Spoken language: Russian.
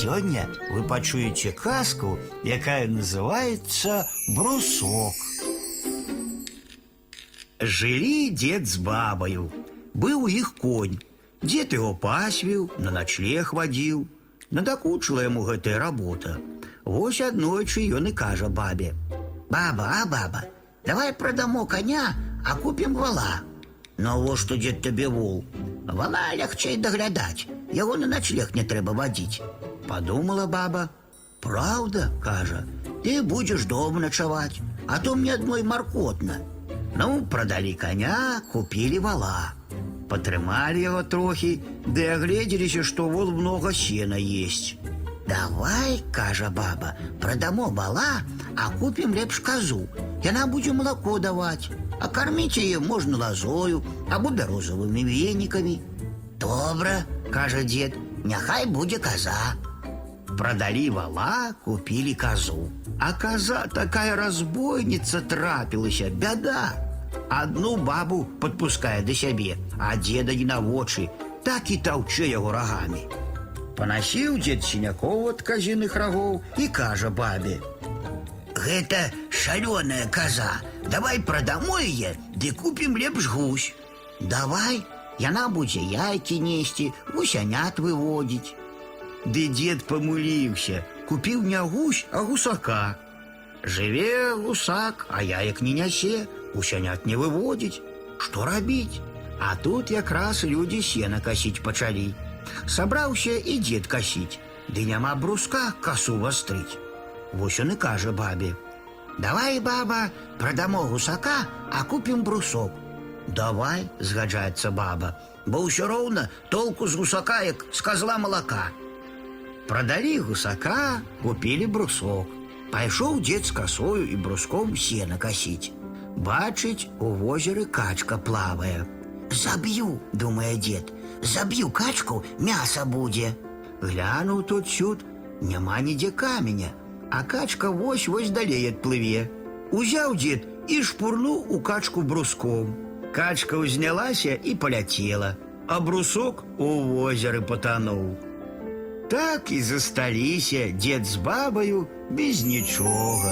Сегодня вы пачуеце каску, якая называется брусок. Жили дед з бабаю. Быў их конь. Дед его пасвіў, на ночлег водил. Надакучыла яму гэтая работа. Вось аднойчы он и кажа бабе: « Баба, а баба, давай продамо коня, а купим вала. Но во что дед тебе вол. Вала легче доглядать, его на ночлег не трэба водить." Подумала баба. Правда, кажа, ты будешь дома ночевать, а то мне одной маркотно. Ну, продали коня, купили вала. Потрымали его трохи, да и огляделись, что вол много сена есть. Давай, кажа баба, продамо вала, а купим лепш козу. Яна будзе молоко давать, а кормить ее можно лозою або бярозовыми вениками. Добра, кажа дед, няхай будзе коза. Продали вала, купили козу. А коза такая разбойница трапилась, а беда. Одну бабу подпуская до себе, а деда не наводши, так и таўчэ его рогами. Поносил дед Синяков от казіных рогов и кажа бабе: « Гэта шалёная коза, давай продам ее, ды купим лепш гусь. Давай, яна будзе яйки нести, гусянят выводить." де дед помилився, купив не гусь, а гусака. Живе гусак, а яек не нясе, гусянят не выводить. Что робить? А тут якраз люди сена косить почали. Собраўся і дед косить, ды няма бруска косу вострить. Вось он и каже бабе. Давай, баба, продамо гусака, а купим брусок. Давай, згаджаецца баба, бо ўсё роўна толку з гусака, як з козла молока. Продали гусака, купили брусок. Пайшоў дед с косою и бруском сено косить. Бачить у озера качка плавая. Забью, думае дед, забью качку, мясо будзе. Глянуў тут чуд, няма нідзе каменя, а качка вось-вось далее отплыве. Узял дед и шпурнул у качку бруском. Качка ўзнялася и полетела, а брусок у озера потонул. Так і засталіся э, дед с бабою без ничего.